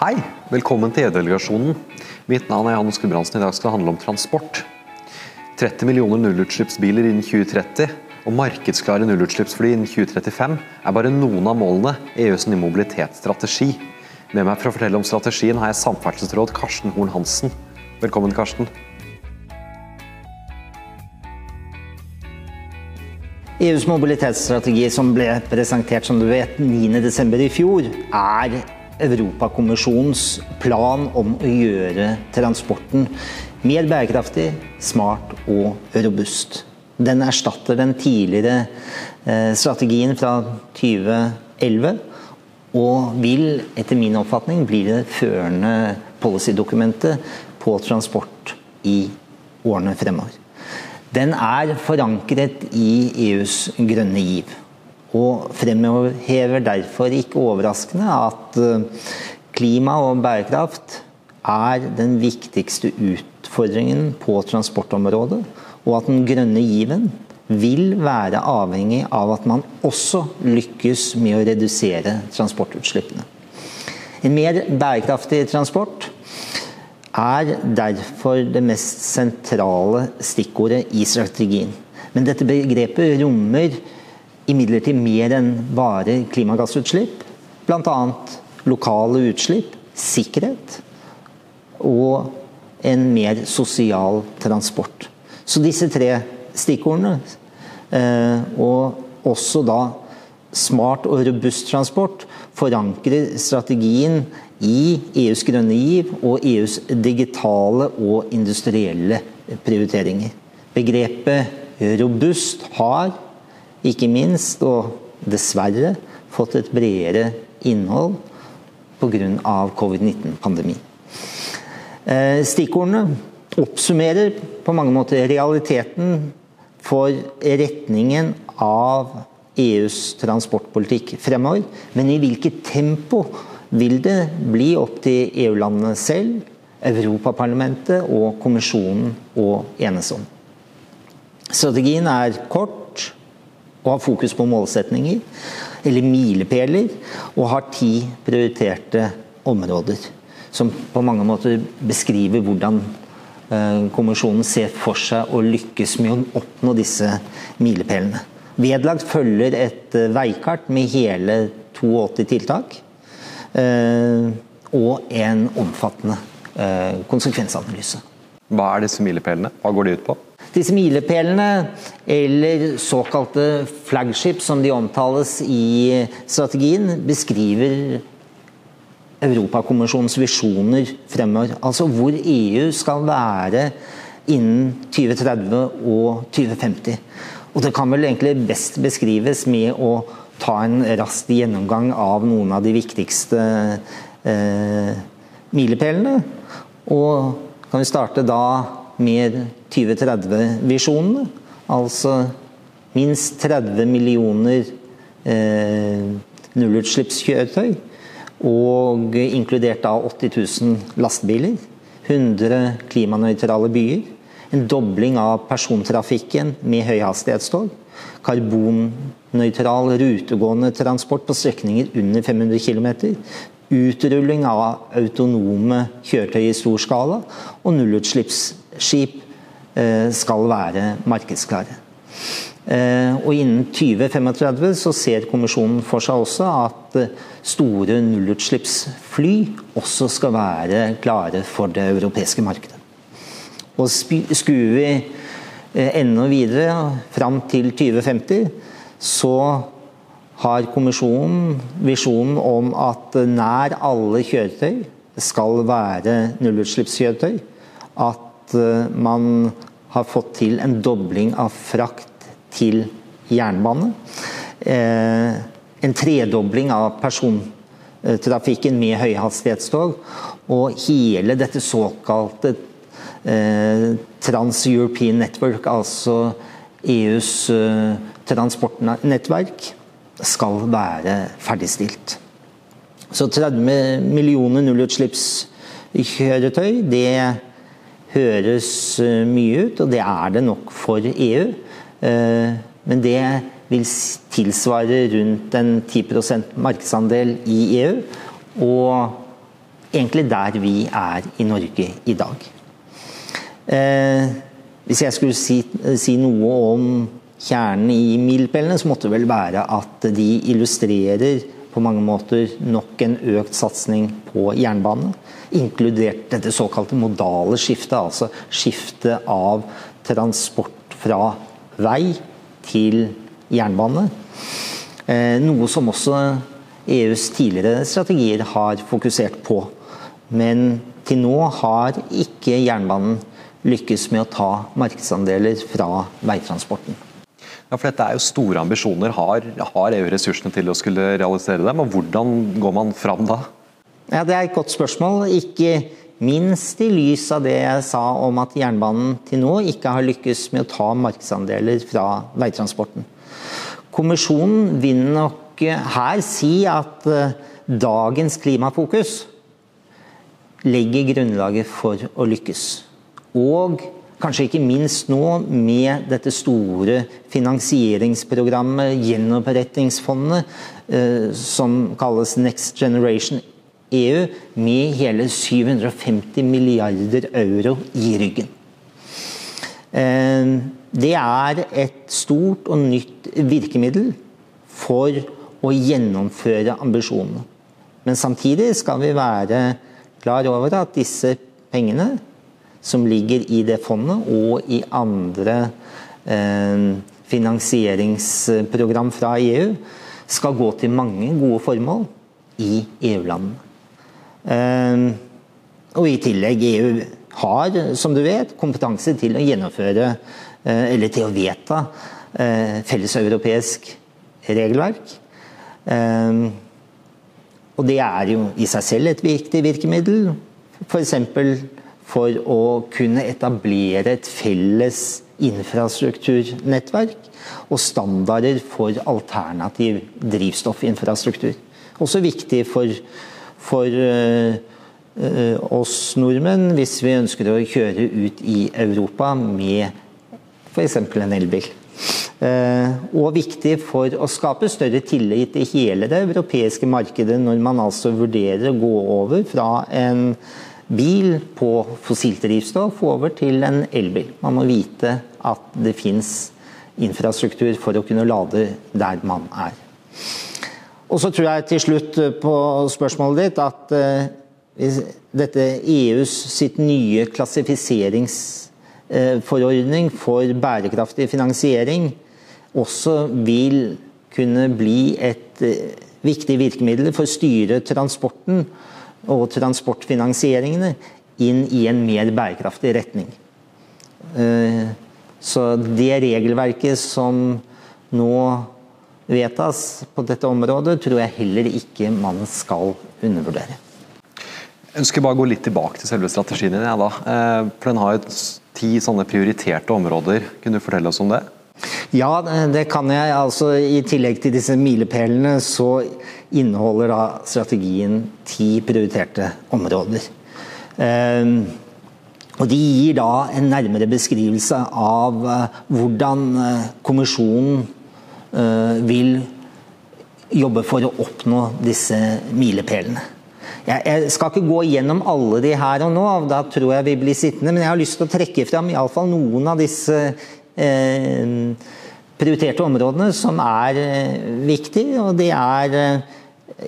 Hei, velkommen til EU-delegasjonen. Mitt navn er Johannes Gudbrandsen. I dag skal det handle om transport. 30 millioner nullutslippsbiler innen 2030 og markedsklare nullutslippsfly innen 2035 er bare noen av målene i EUs nye mobilitetsstrategi. Med meg for å fortelle om strategien har jeg samferdselsråd Karsten Horn Hansen. Velkommen, Karsten. EUs mobilitetsstrategi som ble presentert som du vet 9.12. i fjor, er Europakommisjonens plan om å gjøre transporten mer bærekraftig, smart og robust. Den erstatter den tidligere eh, strategien fra 2011 og vil etter min oppfatning bli det førende policydokumentet på transport i årene fremover. Den er forankret i EUs grønne giv. Og fremhever derfor ikke overraskende at eh, klima og bærekraft er den viktigste utfordringen på transportområdet. Og at den grønne given vil være avhengig av at man også lykkes med å redusere transportutslippene. En mer bærekraftig transport er derfor det mest sentrale stikkordet i strategien. Men dette begrepet rommer imidlertid mer enn bare klimagassutslipp. Bl.a. lokale utslipp, sikkerhet og en mer sosial transport. Så disse tre stikkordene, eh, og også da smart og robust transport, forankrer strategien i EUs grønne giv og EUs digitale og industrielle prioriteringer. Begrepet robust har ikke minst, og dessverre, fått et bredere innhold pga. covid-19-pandemien. Eh, stikkordene oppsummerer på mange måter realiteten for retningen av EUs transportpolitikk fremover, men i hvilket tempo vil det bli opp til EU-landene selv, Europaparlamentet og kommisjonen å enes om. Strategien er kort og har fokus på målsetninger, eller milepæler, og har ti prioriterte områder. Som på mange måter beskriver hvordan eh, kommisjonen ser for seg å lykkes med å oppnå disse milepælene. Vedlagt følger et eh, veikart med hele 82 tiltak. Eh, og en omfattende konsekvensanalyse. Hva er disse milepælene? Hva går de ut på? Disse milepælene, eller såkalte flagship som de omtales i strategien, beskriver Europakommisjonens visjoner fremover. Altså hvor EU skal være innen 2030 og 2050. Og det kan vel egentlig best beskrives med å ta en rask gjennomgang av noen av de viktigste eh, milepælene. Og kan vi starte da med 2030-visjonene. Altså minst 30 millioner eh, nullutslippskjøretøy. Og inkludert da 80 000 lastebiler. 100 klimanøytrale byer. En dobling av persontrafikken med høyhastighetstog. Karbonnøytral rutegående transport på strekninger under 500 km. Utrulling av autonome kjøretøy i stor skala. Og nullutslippsskip eh, skal være markedsklare. Eh, og innen 2035 så ser kommisjonen for seg også at eh, store nullutslippsfly også skal være klare for det europeiske markedet. Og skuer vi enda videre, fram til 2050, så har kommisjonen visjonen om at nær alle kjøretøy skal være nullutslippskjøretøy. At eh, man har fått til en dobling av frakt til jernbane. Eh, en tredobling av persontrafikken med høyhastighetstog. Og hele dette såkalte Eh, Trans-European Network, altså EUs transportnettverk, skal være ferdigstilt. Så 30 millioner nullutslippskjøretøy, det høres eh, mye ut, og det er det nok for EU. Men det vil tilsvare rundt en 10% markedsandel i EU. Og egentlig der vi er i Norge i dag. Eh, hvis jeg skulle si, si, noe om kjernen i milepælene, så måtte det vel være at de illustrerer på mange måter nok en økt satsing på jernbane. Inkludert dette såkalte modale skiftet, altså skiftet av transport fra vei til jernbane. Eh, noe som også EUs tidligere strategier har fokusert på. Men til nå har ikke jernbanen lykkes med å ta markedsandeler fra veitransporten. Ja, for Dette er jo store ambisjoner. Har, har, EU ressursene til å skulle realisere dem? og Hvordan går man fram da? Ja, Det er et godt spørsmål. Ikke minst i lys av det jeg sa om at jernbanen til nå ikke har lykkes med å ta markedsandeler fra veitransporten. Kommisjonen vil nok her si at eh, dagens klimafokus legger grunnlaget for å lykkes. Og kanskje ikke minst nå med dette store finansieringsprogrammet, gjenopprettingsfondet, eh, som kalles Next Generation EU, med hele 750 milliarder euro i ryggen. Eh, det er et stort og nytt virkemiddel for å gjennomføre ambisjonene. Men samtidig skal vi være klar over at disse pengene som ligger i det fondet og i andre eh, finansieringsprogram fra EU, skal gå til mange gode formål i EU-landene. Eh, og i tillegg EU har, som du vet, kompetanse til å gjennomføre eh, eller til å vedta felleseuropeisk regelverk. Og det er jo i seg selv et viktig virkemiddel. F.eks for å kunne etablere et felles infrastrukturnettverk og standarder for alternativ drivstoffinfrastruktur. Også viktig for, for uh, oss nordmenn hvis vi ønsker å kjøre ut i Europa med f.eks. en elbil. Uh, og viktig for å skape større tillit i hele det europeiske markedet når man altså vurderer å gå over fra en bil på fossilt drivstoff over til en elbil. Man må vite at det fins infrastruktur for å kunne lade der man er. Og så tror jeg til slutt på spørsmålet ditt at uh, dette EUs sitt nye klassifiseringsforordning uh, for bærekraftig finansiering også vil kunne bli et uh, viktig virkemiddel for å styre transporten og transportfinansieringene inn i en mer bærekraftig retning. Eh, så det regelverket som nå vedtas på dette området, tror jeg heller ikke man skal undervurdere. Jeg ønsker bare å gå litt tilbake til selve strategien din. Ja. Eh, for Den har jo ti sånne prioriterte områder. Kunne du fortelle oss om det? Ja, det kan jeg. Altså, I tillegg til disse milepælene så inneholder da strategien ti prioriterte områder. Ehm, og De gir da en nærmere beskrivelse av eh, hvordan eh, kommisjonen eh, vil jobbe for å oppnå disse milepælene. Jeg skal ikke gå gjennom alle de her og nå, da tror jeg vi blir sittende. Men jeg har lyst til å trekke fram iallfall noen av disse prioriterte områdene som er eh, viktige. og det er eh,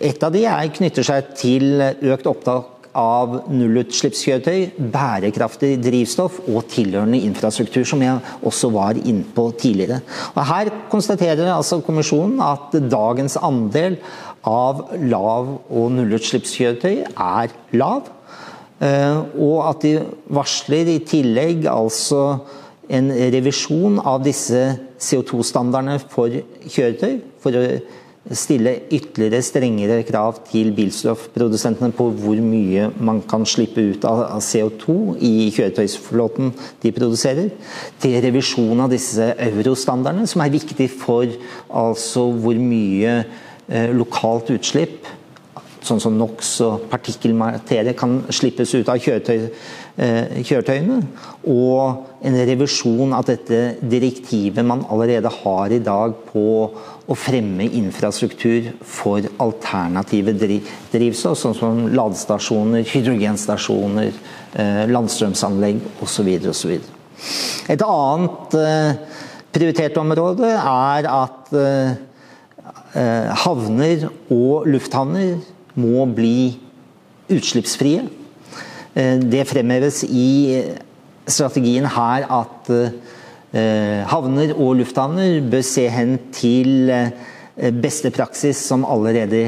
Et av de er, knytter seg til økt opptak av nullutslippskjøretøy, bærekraftig drivstoff og tilhørende infrastruktur, som jeg også var inne på tidligere. Og her konstaterer altså kommisjonen at dagens andel av lav- og nullutslippskjøretøy er lav. Eh, og at de varsler i tillegg altså en revisjon av disse CO2-standardene for kjøretøy. For å stille ytterligere strengere krav til bilstoffprodusentene på hvor mye man kan slippe ut av CO2 i kjøretøysflåten de produserer. Til revisjon av disse eurostandardene, som er viktig for altså hvor mye eh, lokalt utslipp sånn som NOx og partikkelmaterie kan slippes ut av kjøretøy, eh, kjøretøyene. Og en revisjon av dette direktivet man allerede har i dag på å fremme infrastruktur for alternative drivstoff, sånn som ladestasjoner, hydrogenstasjoner, eh, landstrømsanlegg osv. osv. Et annet eh, prioritert område er at havner og lufthavner må bli utslippsfrie. Eh, det fremheves i strategien her at eh, havner og lufthavner bør se hen til eh, beste praksis som allerede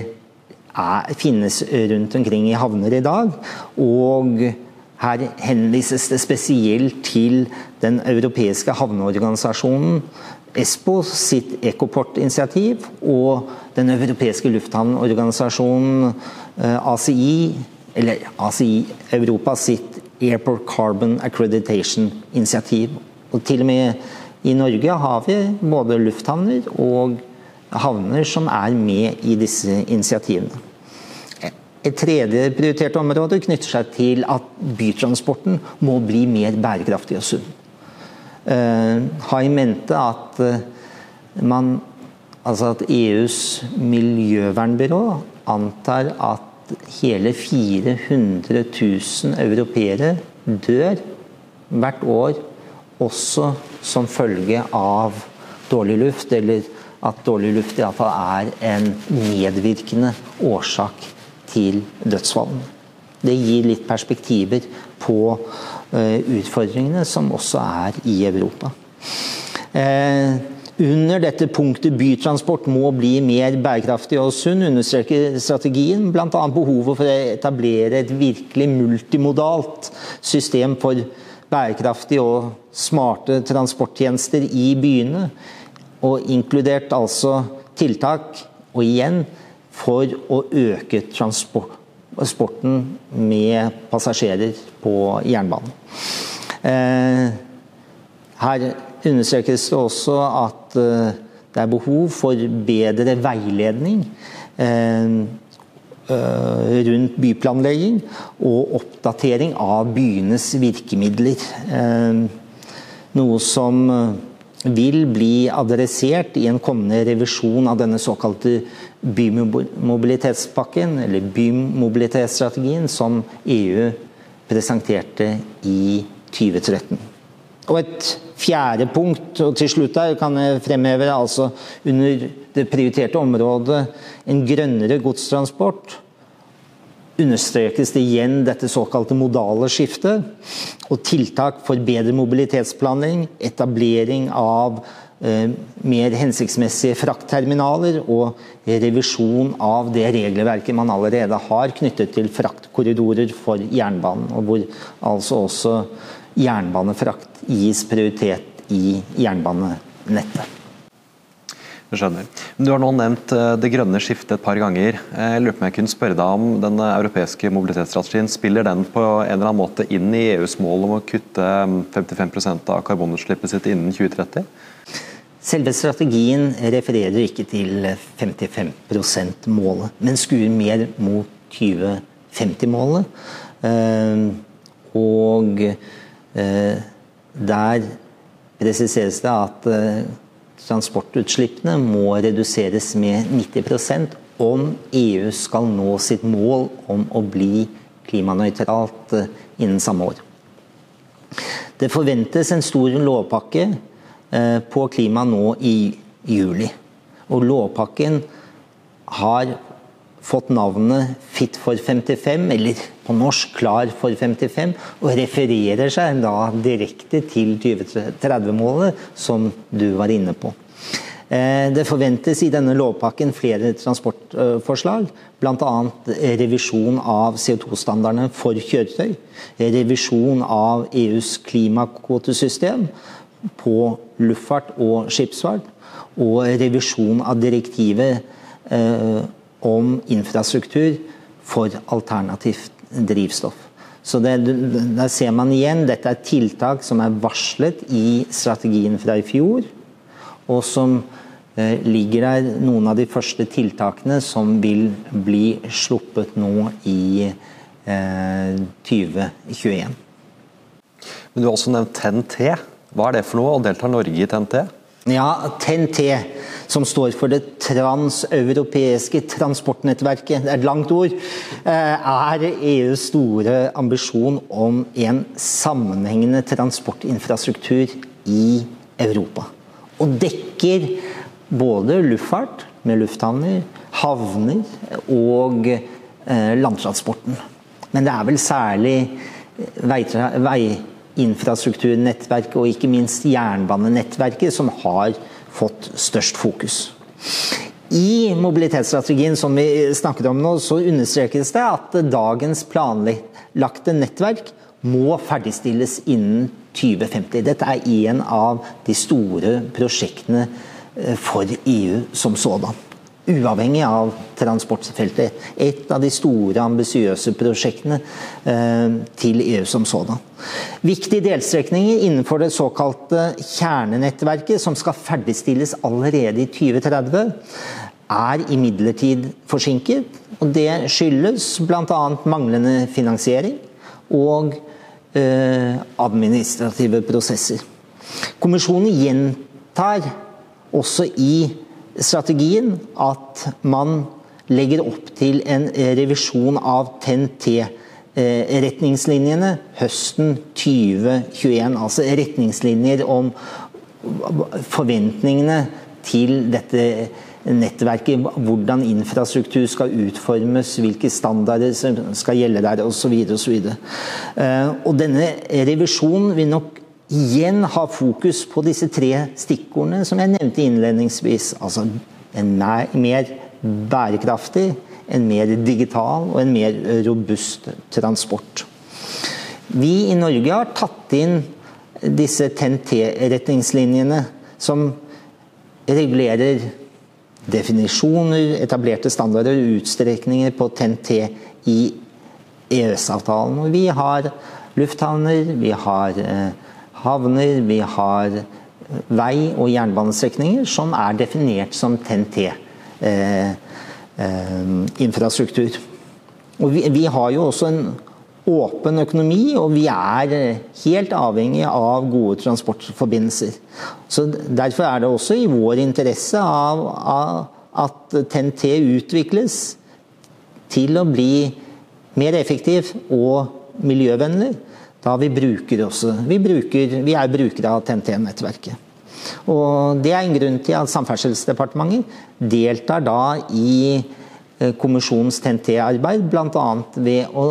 er, finnes rundt omkring i havner i dag. Og her henvises det spesielt til den europeiske havneorganisasjonen Espo sitt Ecoport-initiativ og den europeiske lufthavnorganisasjonen eh, ACI, eller ACI Europa sitt Airport Carbon Accreditation-initiativ. Og til og med i Norge har vi både lufthavner og havner som er med i disse initiativene. Et tredje prioritert område knytter seg til at bytransporten må bli mer bærekraftig og sunn. Eh, ha i mente at eh, man Altså at EUs miljøvernbyrå antar at hele 400 000 europeere dør hvert år, også som følge av dårlig luft, eller at dårlig luft iallfall er en medvirkende årsak til dødsfallene. Det gir litt perspektiver på utfordringene som også er i Europa. Eh, under dette punktet bytransport må bli mer bærekraftig og sunn, understreker strategien bl.a. behovet for å etablere et virkelig multimodalt system for bærekraftige og smarte transporttjenester i byene. Og inkludert altså tiltak, og igjen, for å øke transport sporten med passasjerer på jernbanen. Eh, her understrekes det også at eh, det er behov for bedre veiledning eh, rundt byplanlegging og oppdatering av byenes virkemidler. Noe som vil bli adressert i en kommende revisjon av denne såkalte bymobilitetspakken, eller bymobilitetsstrategien, som EU presenterte i 2013. Og et fjerde punkt, og til slutt der kan jeg fremheve altså under det prioriterte området en grønnere godstransport understrekes det igjen dette såkalte modale skiftet, og tiltak for bedre mobilitetsplanlegging, etablering av eh, mer hensiktsmessige fraktterminaler og revisjon av det regelverket man allerede har knyttet til fraktkorridorer for jernbanen, og hvor altså også jernbanefrakt gis prioritet i jernbanenettet. Skjønner. Du har nå nevnt eh, det grønne skiftet et par ganger. Jeg lurer på om jeg kunne spørre deg om Den europeiske mobilitetsstrategien. Spiller den på en eller annen måte inn i EUs mål om å kutte 55 mm, av karbonutslippet sitt innen 2030? Selve strategien refererer ikke til 55 %-målet, men skuer mer mot 2050-målet. Eh, og eh, der presiseres det at transportutslippene må reduseres med 90% om EU skal nå sitt mål om å bli klimanøytralt eh, innen samme år. Det forventes en stor lovpakke eh, på klima nå i juli. Og lovpakken har fått navnet Fit for 55, eller på norsk Klar for 55, og refererer seg da direkte til 2030-målet, som du var inne på. Eh, det forventes i denne lovpakken flere transportforslag, bl.a. revisjon av CO2-standardene for kjøretøy, revisjon av EUs klimakvotesystem på luftfart og skipsfart, og revisjon av direktivet eh, om infrastruktur for alternativt drivstoff. Så det, Der ser man igjen dette er tiltak som er varslet i strategien fra i fjor, og som ligger der noen av de første tiltakene som vil bli sluppet nå i 2021. Men Du har også nevnt TNT. Hva er det for noe, og deltar Norge i TNT? Ja, TNT, som står for det transeuropeiske transportnettverket, det er et langt ord, eh, er EUs store ambisjon om en sammenhengende transportinfrastruktur i Europa. Og dekker både luftfart med lufthavner, havner og eh, landtransporten. Men det er vel særlig vei infrastrukturnettverket og ikke minst jernbanenettverket som har fått størst fokus. I mobilitetsstrategien som vi snakker om nå, så understrekes det at dagens planlagte nettverk må ferdigstilles innen 2050. Dette er en av de store prosjektene eh, for EU som sådan uavhengig av transportfeltet. Et av de store, ambisiøse prosjektene eh, til EU som sådan. Viktige delstrekninger innenfor det såkalte kjernenettverket, som skal ferdigstilles allerede i 2030, er imidlertid forsinket. og Det skyldes bl.a. manglende finansiering og eh, administrative prosesser. Kommisjonen gjentar også i strategien at man legger opp til en revisjon av TNT-retningslinjene høsten 2021. Altså retningslinjer om forventningene til dette nettverket. Hvordan infrastruktur skal utformes, hvilke standarder som skal gjelde der osv. Eh, denne revisjonen vil nok igjen ha fokus på disse tre stikkordene som jeg nevnte innledningsvis. Altså en mer bærekraftig, en mer digital og en mer robust transport. Vi i Norge har tatt inn disse TNT-retningslinjene som regulerer definisjoner, etablerte standarder og utstrekninger på TNT i EØS-avtalen. Vi har lufthavner, vi har eh, havner, vi har vei- og jernbanestrekninger som er definert som TNT-infrastruktur. Eh, eh, vi, vi, har jo også en åpen økonomi, og vi er helt avhengig av gode transportforbindelser. Så Derfor er det også i vår interesse av at TNT utvikles til å bli mer effektiv og miljøvennlig. Da vi bruker også Vi, bruker, vi er brukere av TNT-nettverket. Og Det er en grunn til at Samferdselsdepartementet deltar da i eh, kommisjonens TNT-arbeid, bl.a. ved å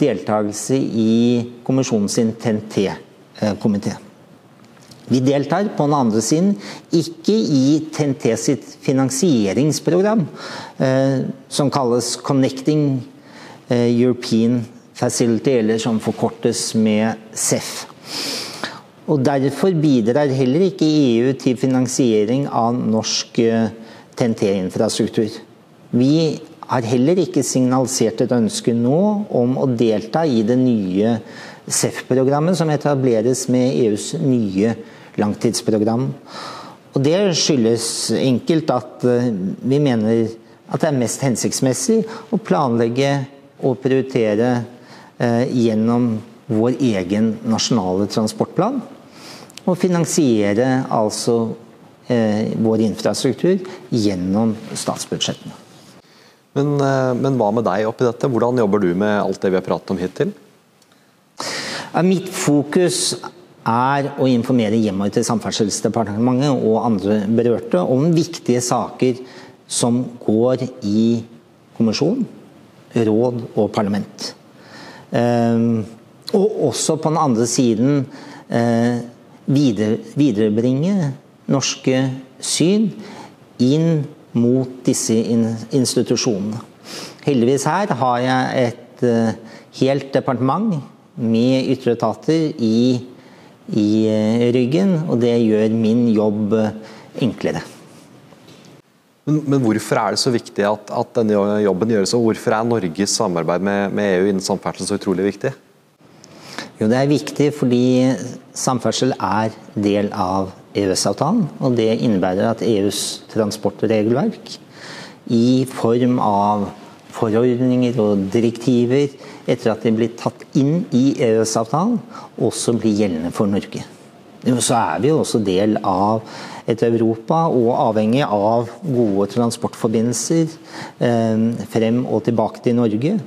deltakelse i kommisjonens TNT-komité. Vi deltar på den andre siden ikke i TNT sitt finansieringsprogram, eh, som kalles Connecting European European Facility, eller som forkortes med CEF. Og Derfor bidrar heller ikke EU til finansiering av norsk TNT-infrastruktur. Eh, Vi har heller ikke signalisert et ønske nå om å delta i det nye CEF-programmet som etableres med EUs nye langtidsprogram. Og Det skyldes enkelt at eh, vi mener at det er mest hensiktsmessig å planlegge og prioritere gjennom vår egen nasjonale transportplan. Og finansiere altså eh, vår infrastruktur gjennom statsbudsjettene. Men, eh, men, hva med deg oppi dette? Hvordan jobber du med alt det vi har pratet om hittil? Mitt fokus er å informere hjemmet til Samferdselsdepartementet og andre berørte om viktige saker som går i kommisjon, råd og parlament. Ehm, og også på den andre siden eh, viderebringe norske syn inn mot disse institusjonene. Heldigvis her har jeg et eh, helt departement med ytre etater i, i eh, ryggen, og det gjør min jobb enklere. Men, men, hvorfor er det så viktig at, at, denne jobben gjøres, og hvorfor er Norges samarbeid med, med EU innen samferdsel så utrolig viktig? Jo, Det er viktig fordi samferdsel er del av EØS-avtalen. Og det innebærer at EUs transportregelverk i form av forordninger og direktiver etter at de blir tatt inn i EØS-avtalen, også blir gjeldende for Norge. Så er vi jo også del av et Europa og avhengig av gode transportforbindelser eh, frem og tilbake til Norge.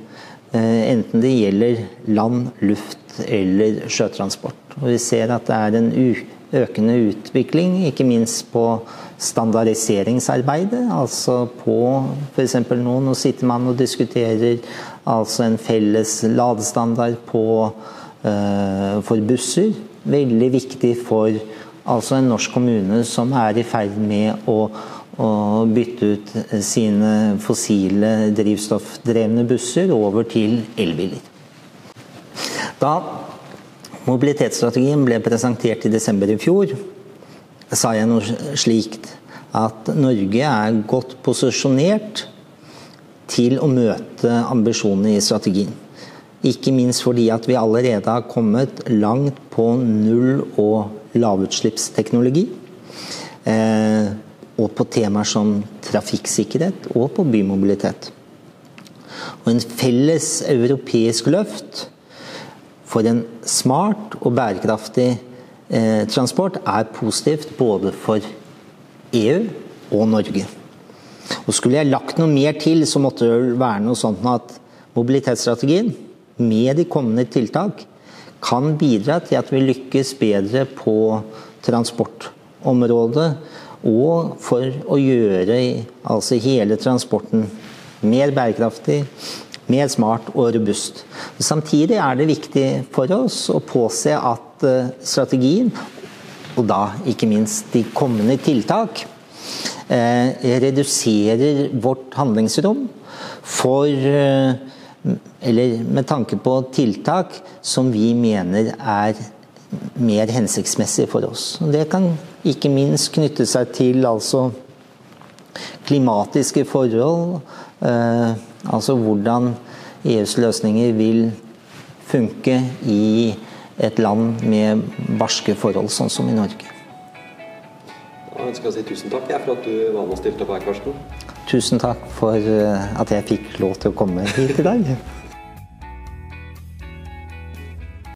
Eh, enten det gjelder land, luft eller sjøtransport. Og vi ser at det er en økende utvikling, ikke minst på standardiseringsarbeidet. Altså på f.eks. nå, nå sitter man og diskuterer altså en felles ladestandard på, uh, for busser. Veldig viktig for altså en norsk kommune som er i ferd med å, å bytte ut sine fossile drivstoffdrevne busser over til elbiler. Da mobilitetsstrategien ble presentert i desember i fjor, sa jeg noe slikt at Norge er godt posisjonert til å møte ambisjonene i strategien. Ikke minst fordi at vi allerede har kommet langt på null- og lavutslippsteknologi. Eh, og på temaer som trafikksikkerhet og på bymobilitet. Og en felles europeisk løft for en smart og bærekraftig eh, transport er positivt både for EU og Norge. Og Skulle jeg lagt noe mer til, så måtte det være noe sånt at mobilitetsstrategien, med de kommende tiltak, kan bidra til at vi lykkes bedre på transportområdet. Og for å gjøre altså hele transporten mer bærekraftig, mer smart og robust. Samtidig er det viktig for oss å påse at eh, strategien, og da ikke minst de kommende tiltak, eh, reduserer vårt handlingsrom for eh, Eller med tanke på tiltak som vi mener er mer hensiktsmessige for oss. Det kan ikke minst knytte seg til altså klimatiske forhold. Eh, altså hvordan EUs løsninger vil funke i et land med barske forhold, sånn som i Norge. Da ønsker jeg å si tusen takk for at du med og stilte opp her, Karsten. Tusen takk for eh, at jeg fikk lov til å komme hit i dag.